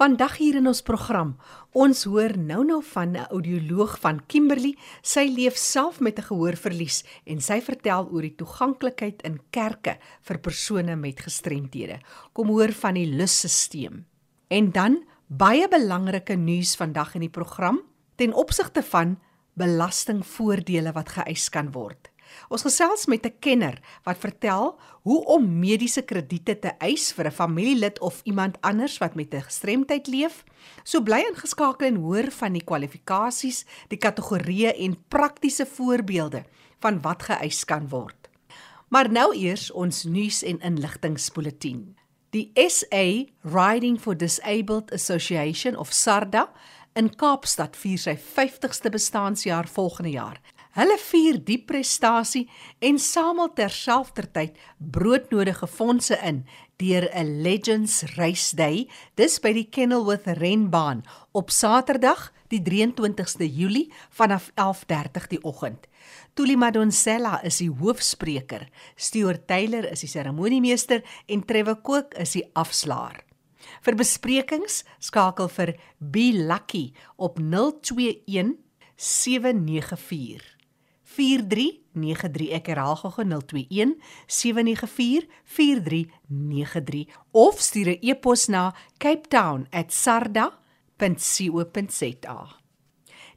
Vandag hier in ons program, ons hoor nou-nou van 'n audioloog van Kimberley. Sy leef self met 'n gehoorverlies en sy vertel oor die toeganklikheid in kerke vir persone met gestremthede. Kom hoor van die lusstelsel. En dan baie belangrike nuus vandag in die program ten opsigte van belastingvoordele wat geëis kan word. Ons gesels met 'n kenner wat vertel hoe om mediese krediete te eis vir 'n familielid of iemand anders wat met 'n gestremdheid leef. So bly ingeskakel en hoor van die kwalifikasies, die kategorieë en praktiese voorbeelde van wat geëis kan word. Maar nou eers ons nuus en inligtingspoletin. Die SA Riding for Disabled Association of SARDA in Kaapstad vier sy 50ste bestaanjaar volgende jaar. Hulle vier die prestasie en samel terselfdertyd broodnodige fondse in deur 'n Legends Race Day dis by die Kenilworth renbaan op Saterdag die 23ste Julie vanaf 11:30 die oggend. Tuli Madonsela is die hoofspreker, Stuart Taylor is die seremoniemeester en Trevor Cook is die afslaer. Vir besprekings skakel vir Be Lucky op 021 794 4393 ek herhaal gou 021 794 4393 of stuur 'n e-pos na capetown@sarda.co.za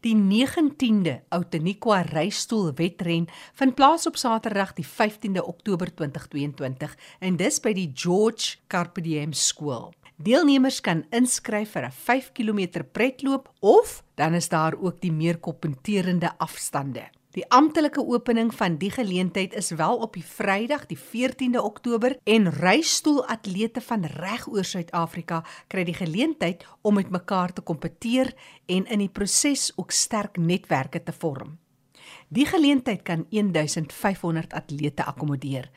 Die 19de Outeniqua reistoolwedren vind plaas op Saterdag die 15de Oktober 2022 en dis by die George Carpe Diem skool. Deelnemers kan inskryf vir 'n 5 km pretloop of dan is daar ook die meer kompeterende afstande. Die amptelike opening van die geleentheid is wel op die Vrydag die 14de Oktober en reistoolatlete van reg oor Suid-Afrika kry die geleentheid om met mekaar te kompeteer en in die proses ook sterk netwerke te vorm. Die geleentheid kan 1500 atlete akkommodeer.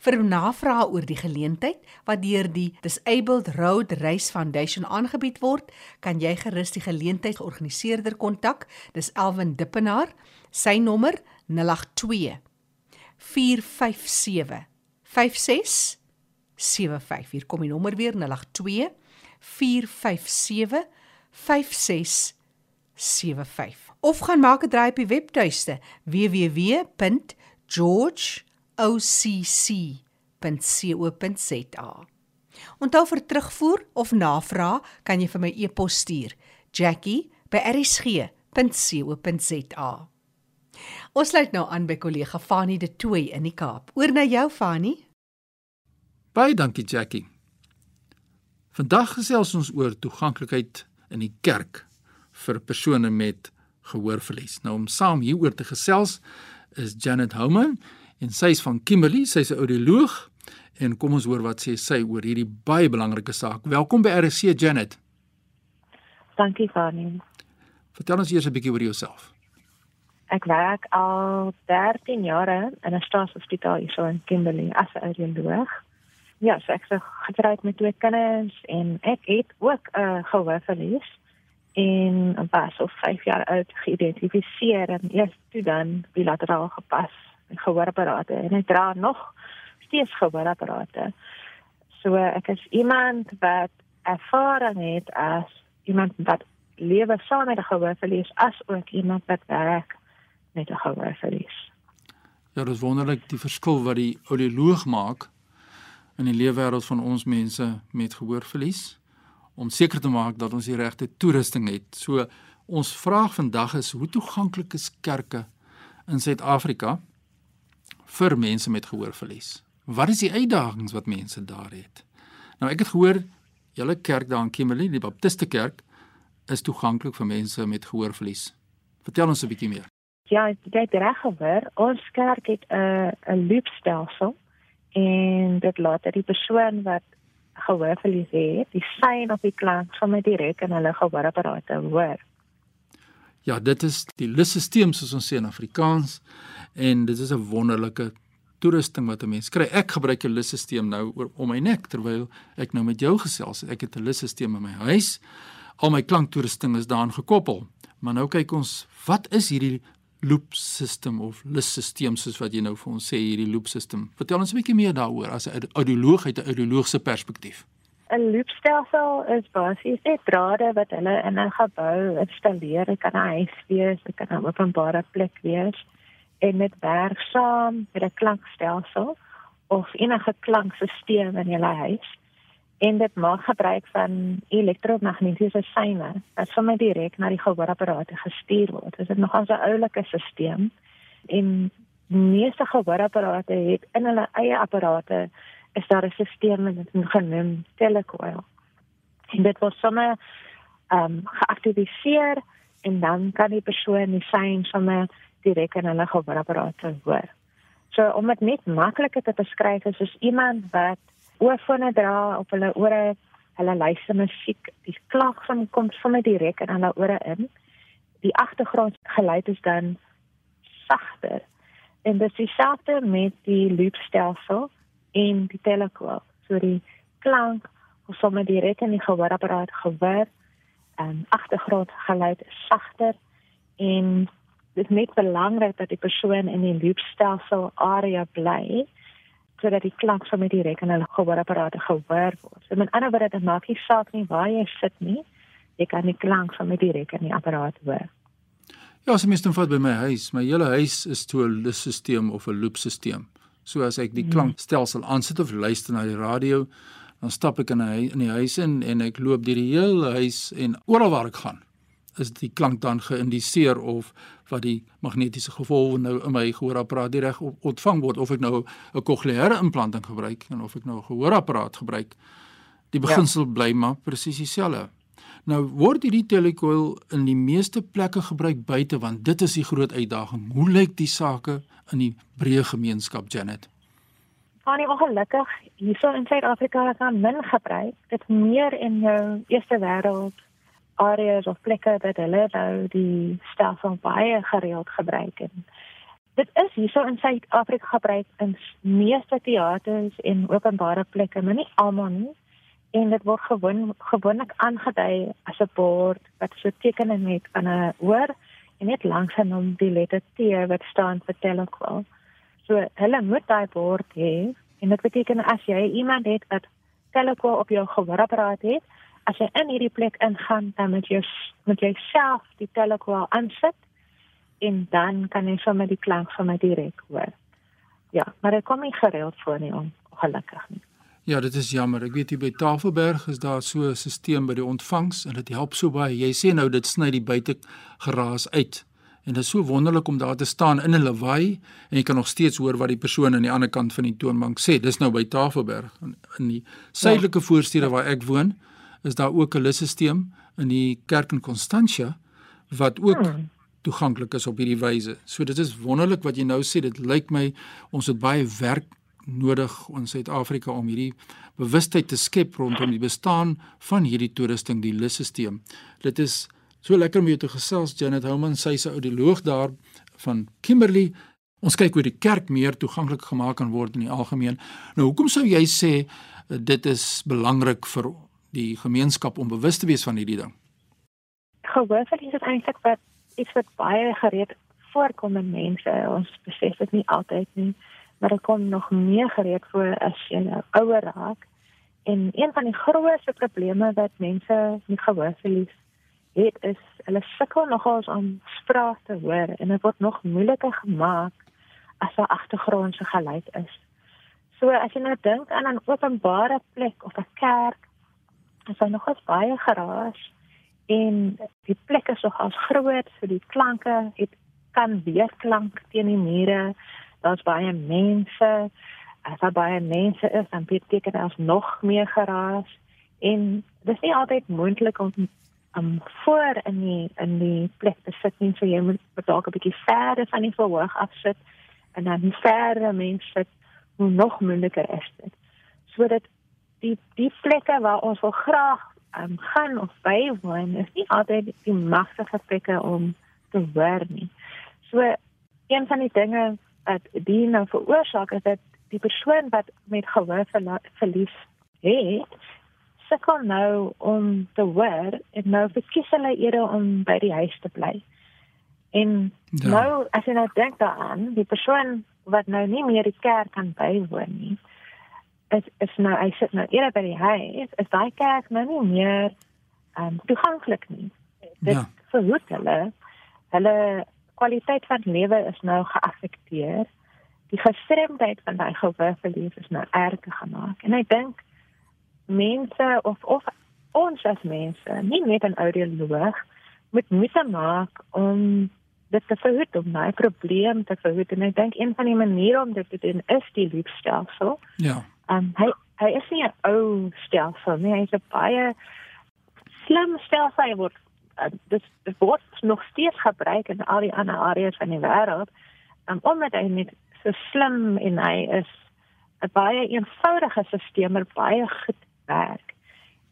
Vir navrae oor die geleentheid wat deur die Disabled Road Race Foundation aangebied word, kan jy gerus die geleentheidsorganiseerder kontak. Dis Elwin Dippenaar Sy nommer 082 457 5675. Hier kom die nommer weer 082 457 5675. Of gaan maak 'n draai op die webtuiste www.georgeocc.co.za. Onthou vir terugvoer of navraag kan jy vir my e-pos stuur. Jackie@rsg.co.za. Ons sluit nou aan by kollega Fanie de Tooi in die Kaap. Oor na jou Fanie. Baie dankie Jackie. Vandag gesels ons oor toeganklikheid in die kerk vir persone met gehoorverlies. Nou om saam hieroor te gesels is Janet Houman en sy is van Kimberley, sy's 'n audioloog en kom ons hoor wat sê sy oor hierdie baie belangrike saak. Welkom by RC Janet. Dankie Fanie. Vertel ons eers 'n bietjie oor jouself. Ek werk al 13 jare in 'n staatshospitaal hier so in Kimberley as 'n audioloog. Ja, so ek het getroud met twee kinders en ek het ook 'n uh, gehoorverlies en was so 5 jaar oud geïdentifiseer en eers toe dan bilateraal gepas met gehoorapparate en ek dra nog steeds gehoorapparate. So ek is iemand wat ervaring het as iemand wat lewe saam met 'n gehoorverlies as ook iemand wat werk met 'n gehoorverlies. Ja, dit is wonderlik die verskil wat die audioloog maak in die leefwêreld van ons mense met gehoorverlies om seker te maak dat ons die regte toerusting het. So ons vraag vandag is hoe toeganklik is kerke in Suid-Afrika vir mense met gehoorverlies? Wat is die uitdagings wat mense daar het? Nou ek het gehoor julle kerk daar in Kimberley, die Baptiste Kerk, is toeganklik vir mense met gehoorverlies. Vertel ons 'n bietjie meer ja, dit het reg gebeur. Ons kerk het 'n 'n loopstelsel en dit laat dat die persoon wat gehoorverlies het, die sein of die klank sommer direk in hulle gehoorapparate hoor. Ja, dit is die lusstelsel soos ons sê in Afrikaans en dit is 'n wonderlike toerusting wat 'n mens kry. Ek gebruik 'n lusstelsel nou om my nek terwyl ek nou met jou gesels. Ek het 'n lusstelsel in my huis. Al my klanktoerusting is daaraan gekoppel. Maar nou kyk ons, wat is hierdie loop system of lusstelsel soos wat jy nou vir ons sê hierdie loop system. Vertel ons 'n bietjie meer daaroor as 'n audioloog uit 'n audioloogse perspektief. 'n loopstelsel is basies net drade wat hulle in 'n gebou installeer. Dit kan 'n huis wees, dit kan 'n openbare plek wees en dit werk saam met 'n klankstelsel of enige klankstelsel in jou huis en dit maak gebruik van elektromagnetiese seine wat sommer direk na die gehoorapparate gestuur word. Dit is nog 'n oulike stelsel en meeste gehoorapparate het in hulle eie apparate is daar 'n stelsel wat genoem telecoil. En dit word sommer ehm um, geaktiveer en dan kan die persoon die sein sommer direk in hulle gehoorapparate hoor. So om dit net makliker te beskryf is soos iemand wat oorfone dra op hulle ore, hulle luister musiek, die klank van kom sommer direk in hulle ore in. Die agtergrondgeluid is dan sagter. En dit is dieselfde met die loopstelsel en die telekool. So die klank of sommer direk in die gehoorapparaat gehoor, en ehm, agtergrondgeluid is sagter en dit is net belangrik dat die persoon in die loopstelsel area bly sodat die klank van met die rekenaar gehoorapparate gehoor word. So met ander woorde, dit maak nie saak nie waar jy sit nie, jy kan die klank van met die rekenaapparaat hoor. Ja, as mens dan vat by my huis, my hele huis is toe 'n lusstelsel of 'n loopstelsel. So as ek die mhm. klankstelsel aansit of luister na die radio, dan stap ek in 'n in die huis in en ek loop deur die hele huis en oral waar ek gaan, is die klank dan geïndiseer of wat die magnetiese golwe nou in my gehoorapparaat direk ontvang word of ek nou 'n kokleaire implanting gebruik en of ek nou 'n gehoorapparaat gebruik die ja. beginsel ja. bly maar presies dieselfde. Nou word hierdie telecoil in die meeste plekke gebruik buite want dit is die groot uitdaging. Hoe lyk die sake in die breë gemeenskap Janet? Van die ongelukkig hierso in Suid-Afrika kan men gebruik dit meer in jou eerste wêreld areas of plekke wat hulle nou die stelsel baie gereeld gebruik en dit is hierso in Suid-Afrika gebruik in meeste teaters en openbare plekke, maar nie almal nie. En dit word gewoon gewoonlik aangedui as 'n bord wat so tekening het van 'n oor en net langs hom die letter T wat staan vir telekwal. So hulle moet daai bord hê en dit beteken as jy iemand het wat telekwal op jou gehoorapparaat het, as jy in hierdie plek ingaan, dan moet jy moet jy self die telekwal aansit en dan kan jy sommer die klank van my direk hoor. Ja, maar dit kom nie gereeld voor nie om gelukkig nie. Ja, dit is jammer. Ek weet hier by Tafelberg is daar so 'n stelsel by die ontvangs en dit help so baie. Jy sê nou dit sny die buite geraas uit. En dit is so wonderlik om daar te staan in 'n lawaai en jy kan nog steeds hoor wat die persoon aan die ander kant van die toonbank sê. Dis nou by Tafelberg in die suidelike ja. voorstede waar ek woon. Is daar ook 'n lusstelsel in die kerk in Constantia wat ook hmm. toeganklik is op hierdie wyse. So dit is wonderlik wat jy nou sê. Dit lyk my ons het baie werk nodig in Suid-Afrika om hierdie bewustheid te skep rondom die bestaan van hierdie toerusting, die lusstelsel. Dit is so lekker om jou te gesels Janet Houman, sy se audioloog daar van Kimberley. Ons kyk hoe die kerk meer toeganklik gemaak kan word in die algemeen. Nou hoekom sou jy sê dit is belangrik vir die gemeenskap om bewus te wees van hierdie ding? Gehoorverlies is eintlik wat iets wat baie gereed voorkom in mense. Ons besef dit nie altyd nie, maar dit kom nog meer gereed voor as jy nou ouer raak. En een van die grootste probleme wat mense met gehoorverlies het is hulle sukkel nogals om spraak te hoor en dit word nog moeiliker gemaak as daar agtergrondse geluid is. So as jy nou dink aan 'n openbare plek of 'n kerk is nog eens baie geraas en die plek is nog as groot vir so die klanke. Dit kan weer klank teen die mure. Daar's baie mense. As daar baie mense is, dan beteken dit nog meer geraas en dit is nie altyd moontlik om om voor in die in die plek te sit nie. So jy moet dalk 'n bietjie verder van die verhoog af sit en dan verder mense sit, hoe nog moeiliker is dit. Sodat die die plekke waar ons wil graag um, gaan of bywoon is nie altyd die magtige plekke om te hoor nie. So een van die dinge wat die nou veroorsaak is dat die persoon wat met gehoor verlies het sukkel nou om te hoor en nou verkies hulle eerder om by die huis te bly. En ja. nou as jy nou dink daaraan, die persoon wat nou nie meer die kerk kan bywoon nie, is is nou hy sit nou eerder by die huis, is daai kerk nou nie meer um toeganklik nie. Dit ja. verhoed hulle hulle kwaliteit van lewe is nou geaffekteer. Die gestremdheid van daai gehoorverlies is nou erger gemaak. En ek dink mense of of ons as mense, nie net 'n audioloog moet moeite maak om dit te verhoed om my probleem te verhoed en ek dink een van die maniere om dit te doen is die loopstelsel. Ja. Um, hy hy is nie 'n ou stelsel nie, hy is 'n baie slim stelsel hy word uh, dit dit word nog steeds gebruik in al die ander areas van die wêreld. Um, omdat hy net so slim en hy is 'n baie eenvoudige stelsel wat baie goed werk.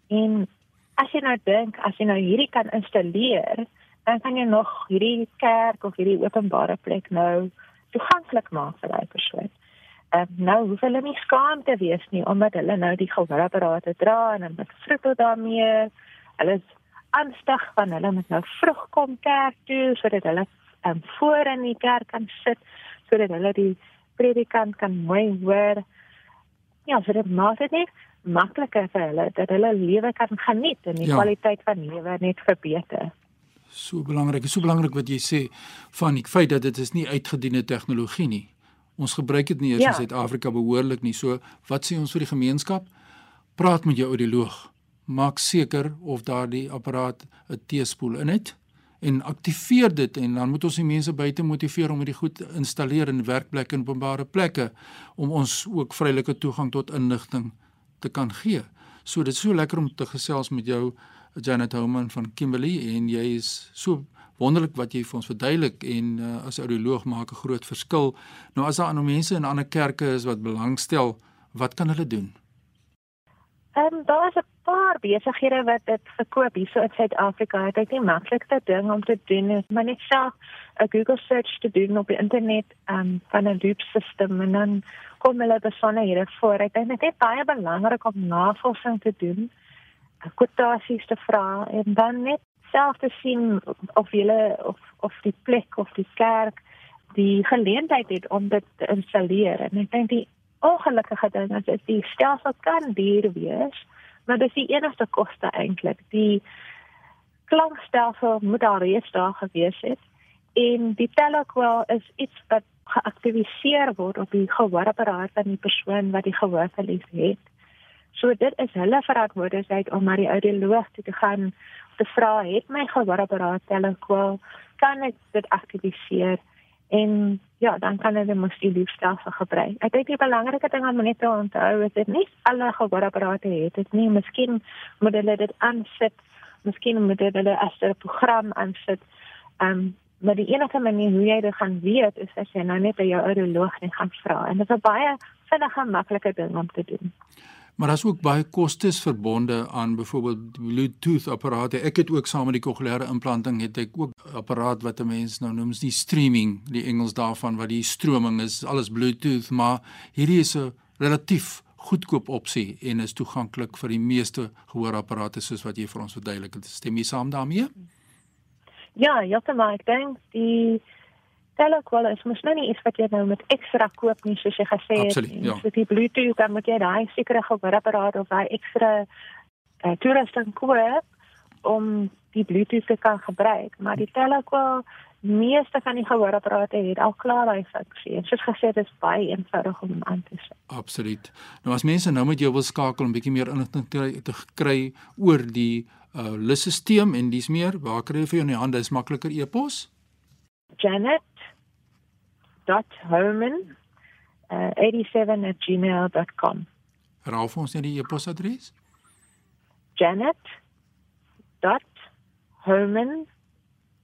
En as jy nou dink as jy nou hierdie kan installeer, dan kan jy nog hierdie kerk of hierdie openbare plek nou toeganklik maak vir daai persoon. Uh, nou hoef hulle nie skaam te wees nie omdat hulle nou die gehoorapparate dra en hulle vrugte daarmee. Hulle is aanstig van hulle moet nou vroeg kom kerk toe sodat hulle um, voor in die kerk kan sit sodat hulle die predikant kan mooi hoor. Ja, so dit maak dit net makliker vir hulle dat hulle lewe kan geniet en die ja. kwaliteit van lewe net verbeter. So belangrik, so belangrik wat jy sê van die feit dat dit is nie uitgediende tegnologie nie. Ons gebruik dit nie eers ja. in Suid-Afrika behoorlik nie. So wat sê ons vir die gemeenskap? Praat met jou audioloog maak seker of daardie apparaat 'n teespoel in het en aktiveer dit en dan moet ons die mense buite motiveer om dit goed installeer in werkplekke en openbare plekke om ons ook vrylike toegang tot inligting te kan gee. So dit is so lekker om te gesels met jou Janet Houman van Kimberley en jy is so wonderlik wat jy vir ons verduidelik en uh, as audioloog maak 'n groot verskil. Nou as daar ander mense in ander kerke is wat belangstel, wat kan hulle doen? Ehm um, daar is 'n paar besighede wat dit verkoop hier so in Suid-Afrika. Dit is die maklikste ding om te doen is maar net self 'n Google search te doen op die internet ehm um, van 'n loop system en dan kom hulle besonderhede voor. Ek dink dit is baie belangrik om navorsing te doen, kwotasies te vra en dan net self te sien of jy of of die plek of die kerk die geleentheid het om dit te installeer. En ek dink die ongelukkige ding is is die stelsel kan duur wees, maar dis die enigste koste eintlik. Die klankstelsel moet daar reeds daar gewees het en die telekwel is iets wat geaktiviseer word op die gehoorapparaat van die persoon wat die gehoorverlies het. So dit is hulle verantwoordelikheid om na die audioloog toe te gaan te vra, het my gehoorapparaat telekwel kan ek dit aktiviseer? en ja, dan kan hulle mos die liefstelsel gebruik. Ek dink die belangrike ding om net te onthou is dit nie alle gehoorapparate het dit nie. Miskien moet hulle dit aansit. Miskien moet hulle as 'n program aansit. Ehm um, maar die enige manier hoe jy dit gaan weet is as jy nou net by jou audioloog gaan vra. En dit is 'n baie vinnige maklike ding om te doen. Maar daar's ook baie kostes verbonde aan byvoorbeeld Bluetooth apparate. Ek het ook saam met die kokleaire implanting het ek ook 'n apparaat wat 'n mens nou noem die streaming, die Engels daarvan wat die stroming is, alles Bluetooth, maar hierdie is 'n relatief goedkoop opsie en is toeganklik vir die meeste gehoorapparate soos wat jy vir ons verduidelik het. Stem jy saam daarmee? Ja, ja, ek dink die telekwal is mos nou nie iets wat jy nou met ekstra koop nie soos jy gesê het. Absoluut, ja. So die Bluetooth dan moet jy daai sekere gehoorapparaat of daai ekstra uh, toerusting koop om die Bluetooth te kan gebruik, maar die telekwal meeste van die gehoorapparate het al klaar daai funksie. En soos gesê dit is baie eenvoudig om aan te sit. Absoluut. Nou as mense nou met jou wil skakel om bietjie meer inligting te, te kry oor die uh lysstelsel en dis meer, waar kry jy vir jou in die hande is makliker e-pos? Janet janet.homan uh, 87@gmail.com. Raaf ons net die e-posadres. janet.homan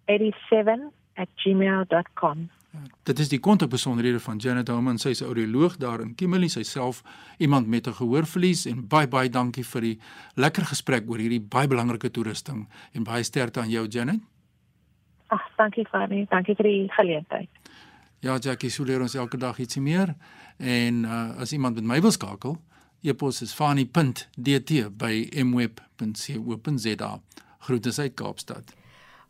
87@gmail.com. Ja, dit is die kontakbesonderhede van Janet Homan. Sy is 'n audioloog daar in Kimberley. Sy self iemand met 'n gehoorverlies en baie baie dankie vir die lekker gesprek oor hierdie baie belangrike toerusting en baie sterkte aan jou Janet. Ag, dankie Fanny. Dankie vir die geleentheid. Ja, Jackie, so leer ons elke dag ietsie meer. En uh, as iemand met my wil skakel, e-pos is fani.dt@mweb.co.za. Groete uit Kaapstad.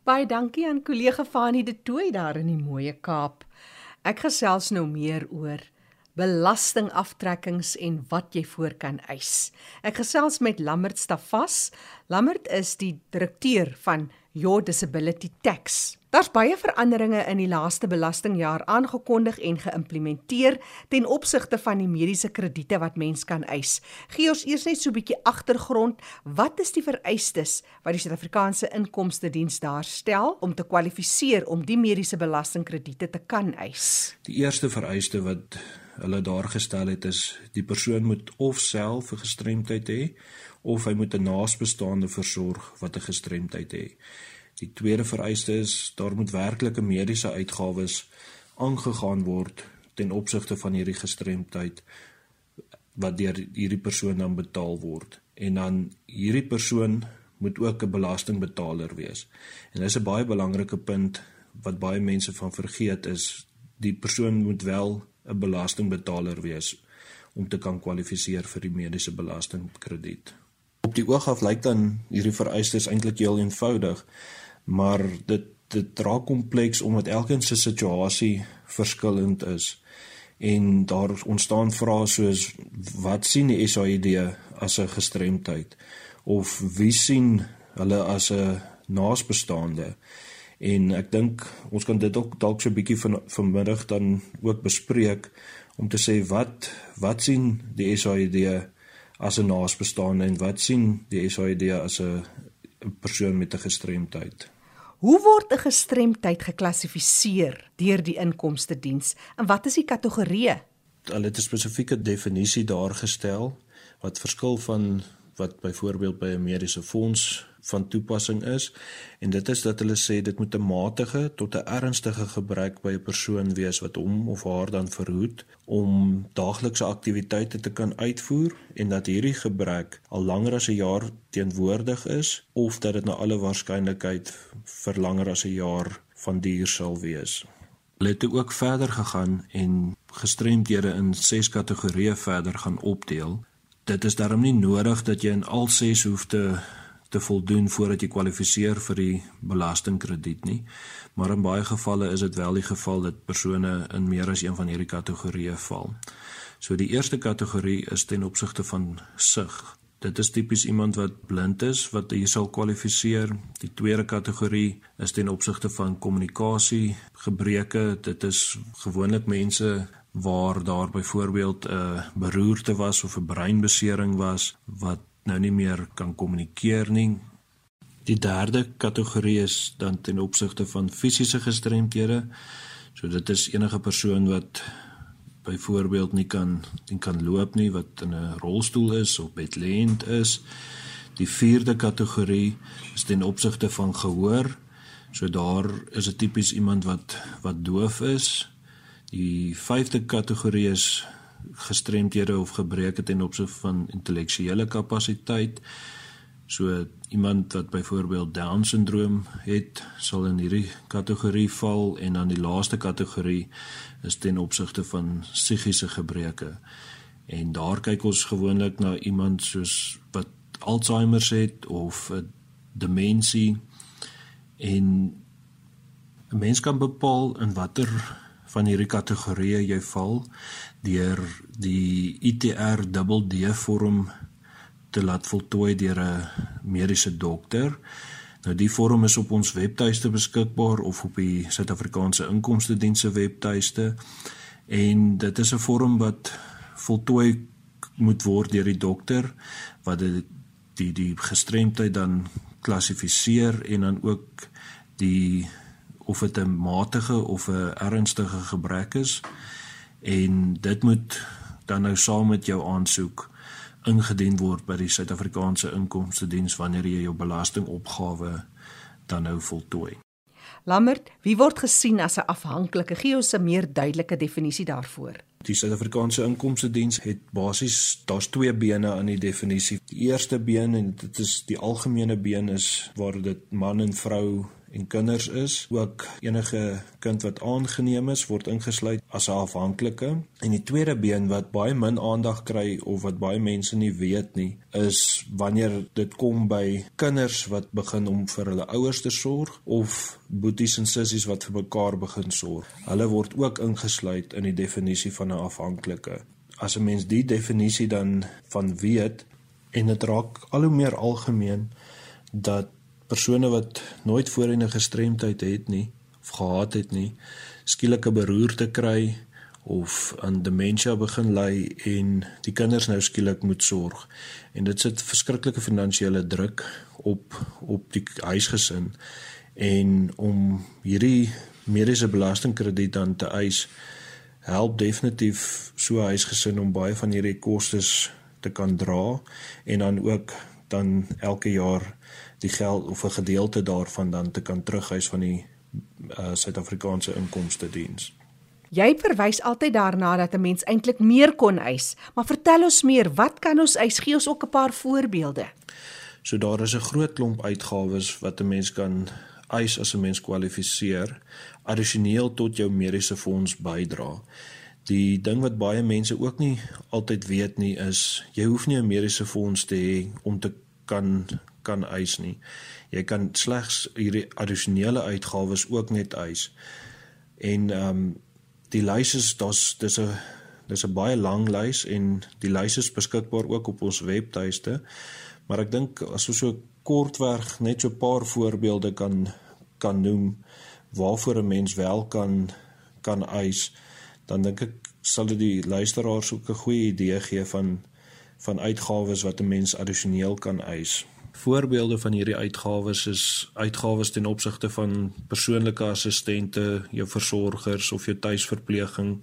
Baie dankie aan kollega Fani de Tooi daar in die mooi Kaap. Ek gesels nou meer oor belastingaftrekkings en wat jy voor kan eis. Ek gesels met Lammert Stafas. Lammert is die direkteur van Your Disability Tax. Daar's baie veranderinge in die laaste belastingjaar aangekondig en geïmplementeer ten opsigte van die mediese krediete wat mens kan eis. Gee ons eers net so 'n bietjie agtergrond, wat is die vereistes wat die Suid-Afrikaanse Inkomste Diens daar stel om te kwalifiseer om die mediese belastingkrediete te kan eis? Die eerste vereiste wat hulle daar gestel het is die persoon moet of self 'n gestremdheid hê of hy moet 'n naasbestaande versorg wat 'n gestremdheid het. Die tweede vereiste is daar moet werklike mediese uitgawes aangegaan word ten opsigte van hierdie gestremdheid wat deur hierdie persoon dan betaal word. En dan hierdie persoon moet ook 'n belastingbetaler wees. En dis 'n baie belangrike punt wat baie mense van vergeet is die persoon moet wel 'n belastingbetaler wees om te kan kwalifiseer vir die mediese belastingkrediet. Op die oog af lyk dan hierdie vereistes eintlik heel eenvoudig, maar dit dit raak kompleks omdat elkeen se situasie verskillend is. En daar ontstaan vrae soos wat sien die SAID as 'n gestremdheid? Of wie sien hulle as 'n naasbestaande? En ek dink ons kan dit ook dalk so 'n bietjie van vanmiddag dan ook bespreek om te sê wat wat sien die SAID as 'n naasbestaande en wat sien die SAID as 'n persoon met 'n gestremdheid? Hoe word 'n gestremdheid geklassifiseer deur die inkomste diens en wat is die kategorieë? Hulle het 'n spesifieke definisie daar gestel wat verskil van wat byvoorbeeld by 'n mediese fonds van toepassing is en dit is dat hulle sê dit moet 'n matige tot 'n ernstige gebrek by 'n persoon wees wat hom of haar dan verhoed om daaglikse aktiwiteite te kan uitvoer en dat hierdie gebrek al langer as 'n jaar teenwoordig is of dat dit na alle waarskynlikheid vir langer as 'n jaar van duur sal wees. Hulle het ook verder gegaan en gestremdhede in 6 kategorieë verder gaan opdeel dit is daarom nie nodig dat jy in al ses hoef te te voldoen voordat jy kwalifiseer vir die belastingkrediet nie. Maar in baie gevalle is dit wel die geval dat persone in meer as een van hierdie kategorieë val. So die eerste kategorie is ten opsigte van sig. Dit is tipies iemand wat blind is wat jy sal kwalifiseer. Die tweede kategorie is ten opsigte van kommunikasie gebreke. Dit is gewoonlik mense waar daar byvoorbeeld 'n beroerte was of 'n breinbesering was wat nou nie meer kan kommunikeer nie. Die derde kategorie is dan ten opsigte van fisiese gestremthede. So dit is enige persoon wat byvoorbeeld nie kan nie kan loop nie, wat in 'n rolstoel is of bedlêend is. Die vierde kategorie is ten opsigte van gehoor. So daar is 'n tipies iemand wat wat doof is Die vyfde kategorie is gestremdhede of gebreke ten opsigte van intellektuele kapasiteit. So iemand wat byvoorbeeld down syndroom het, sal in hierdie kategorie val en dan die laaste kategorie is ten opsigte van psigiese gebreke. En daar kyk ons gewoonlik na iemand soos wat Alzheimer het of 'n demensie en 'n mens kan bepaal in watter van hierdie kategorieë jy val deur die ITR dubbel D vorm te laat voltooi deur 'n mediese dokter. Nou die vorm is op ons webtuiste beskikbaar of op die Suid-Afrikaanse Inkomste Diens se webtuiste en dit is 'n vorm wat voltooi moet word deur die dokter wat die die, die gestremdheid dan klassifiseer en dan ook die of dit 'n matige of 'n ernstige gebrek is en dit moet dan nou saam met jou aansoek ingedien word by die Suid-Afrikaanse Inkomste Diens wanneer jy jou belastingopgawe dan nou voltooi. Lammert, wie word gesien as 'n afhanklike? Gee ons 'n meer duidelike definisie daarvoor. Die Suid-Afrikaanse Inkomste Diens het basies daar's twee bene aan die definisie. Die eerste been en dit is die algemene been is waar dit man en vrou en kinders is. Ook enige kind wat aangeneem is word ingesluit as 'n afhanklike. En die tweede been wat baie min aandag kry of wat baie mense nie weet nie, is wanneer dit kom by kinders wat begin om vir hulle ouers te sorg of boeties en sissies wat vir mekaar begin sorg. Hulle word ook ingesluit in die definisie van 'n afhanklike. As 'n mens die definisie dan van weet en dit raak al hoe meer algemeen dat persone wat nooit voorheen 'n gestremdheid het nie of gehad het nie, skielike beroerte kry of aan demensie begin ly en die kinders nou skielik moet sorg. En dit sit verskriklike finansiële druk op op die huisgesin en om hierdie mediese belastingkrediet dan te eis help definitief so 'n huisgesin om baie van hierdie kostes te kan dra en dan ook dan elke jaar die geld of 'n gedeelte daarvan dan te kan terughuis van die uh, Suid-Afrikaanse uh, Inkomste Diens. Jy verwys altyd daarna dat 'n mens eintlik meer kon eis, maar vertel ons meer, wat kan ons eis? Gee ons ook 'n paar voorbeelde. So daar is 'n groot klomp uitgawes wat 'n mens kan eis as 'n mens kwalifiseer addisioneel tot jou mediese fonds bydra. Die ding wat baie mense ook nie altyd weet nie is jy hoef nie 'n mediese fonds te hê om te kan kan eis nie. Jy kan slegs hierdie addisionele uitgawes ook net eis. En ehm um, die lys is daar's dis 'n dis 'n baie lang lys en die lys is beskikbaar ook op ons webtuiste. Maar ek dink as ons so kortweg net so 'n paar voorbeelde kan kan noem waarvoor 'n mens wel kan kan eis, dan dink ek sal dit die luisteraars ook 'n goeie idee gee van van uitgawes wat 'n mens addisioneel kan eis. Voorbeelde van hierdie uitgawes is uitgawes ten opsigte van persoonlike assistente, jou versorgers of jou tuisverpleging,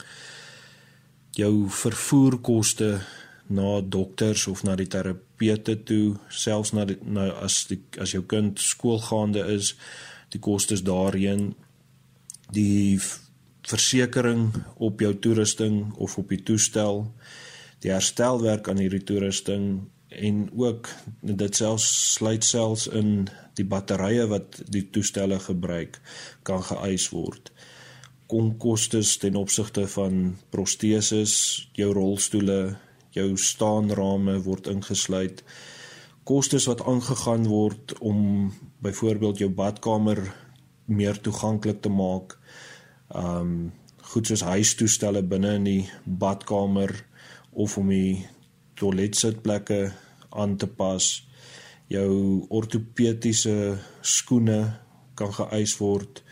jou vervoerkoste na dokters of na die terapeute toe, selfs na die, nou as die as jou kind skoolgaande is, die kostes daarheen, die versekering op jou toerusting of op die toestel, die herstelwerk aan hierdie toerusting en ook dit selfs sluit selfs in die batterye wat die toestelle gebruik kan geëis word. Kom kostes ten opsigte van proteses, jou rolstoele, jou staanrame word ingesluit. Kostes wat aangegaan word om byvoorbeeld jou badkamer meer toeganklik te maak. Um goed soos huistoestelle binne in die badkamer of om die toiletsitplekke aan te pas. Jou ortopediese skoene kan geëis word.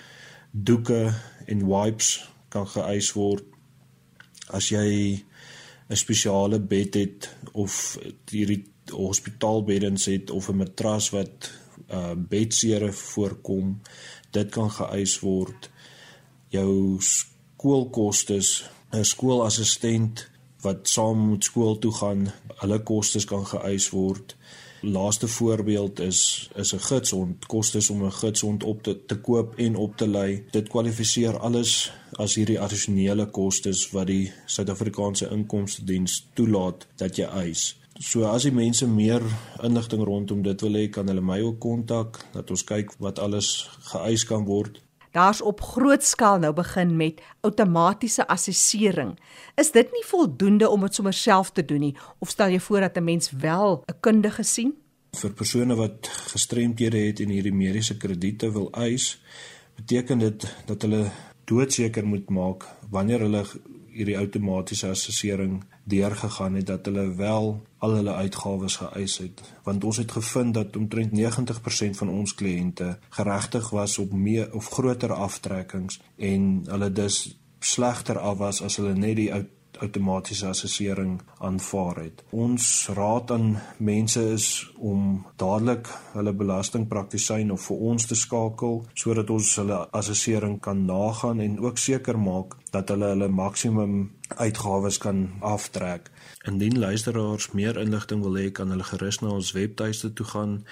Doeke en wipes kan geëis word. As jy 'n spesiale bed het of hierdie hospitaalbeddens het of 'n matras wat uh bedsere voorkom, dit kan geëis word. Jou skoolkostes, 'n skoolassistent wat saam met skool toe gaan, hulle kostes kan geëis word. Laaste voorbeeld is is 'n gidshond, kostes om 'n gidshond op te te koop en op te lei. Dit kwalifiseer alles as hierdie addisionele kostes wat die Suid-Afrikaanse Inkomste Diens toelaat dat jy eis. So as die mense meer inligting rondom dit wil hê, kan hulle my ook kontak dat ons kyk wat alles geëis kan word. Daar's op groot skaal nou begin met outomatiese assessering. Is dit nie voldoende om dit sommer self te doen nie of stel jy voor dat 'n mens wel 'n kundige sien? Vir persone wat gestremdhede het en hierdie mediese krediete wil eis, beteken dit dat hulle doodseker moet maak wanneer hulle hierdie outomatiese assessering deurgegaan het dat hulle wel al hulle uitgawes geëis het. Want ons het gevind dat omtrent 90% van ons kliënte geregtig was op meer of groter aftrekkings en hulle dus slegter af was as hulle net die outomatiese assessering aanvaar het. Ons raad aan mense is om dadelik hulle belastingpraktisyn of vir ons te skakel sodat ons hulle assessering kan nagaan en ook seker maak dat hulle hulle maksimum uitgawes kan aftrek. Indien luisteraars meer inligting wil hê, kan hulle gerus na ons webtuiste toe gaan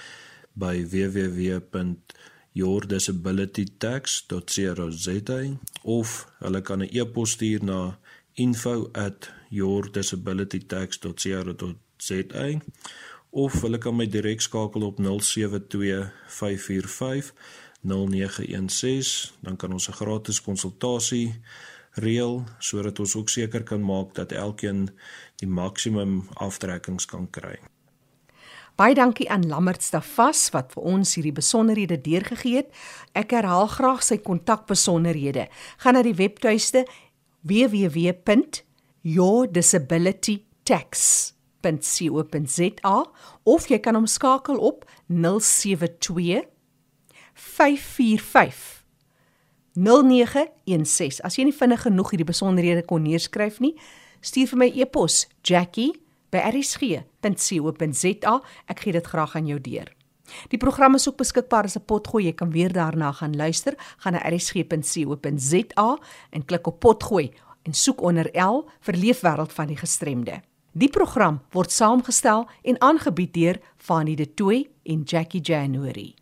by www yourdisabilitytax.co.za of hulle kan 'n e-pos stuur na info@yourdisabilitytax.co.za of hulle kan my direk skakel op 072545 0916 dan kan ons 'n gratis konsultasie reël sodat ons ook seker kan maak dat elkeen die maksimum aftrekkings kan kry. Baie dankie aan Lammert Stavas wat vir ons hierdie besonderhede deurgegee het. Ek herhaal graag sy kontakbesonderhede. Gaan na die webtuiste www.yourdisabilitytax.co.za of jy kan hom skakel op 072 545 0916. As jy nie vinnig genoeg hierdie besonderhede kon neerskryf nie, stuur vir my e-pos jackie@rsg.co.za. Ek gee dit graag aan jou deur. Die program is ook beskikbaar as 'n potgooi. Jy kan weer daarna gaan luister. Gaan na rsg.co.za en klik op potgooi en soek onder L vir Leefwêreld van die Gestremde. Die program word saamgestel en aangebied deur Fanie De Tooy en Jackie January.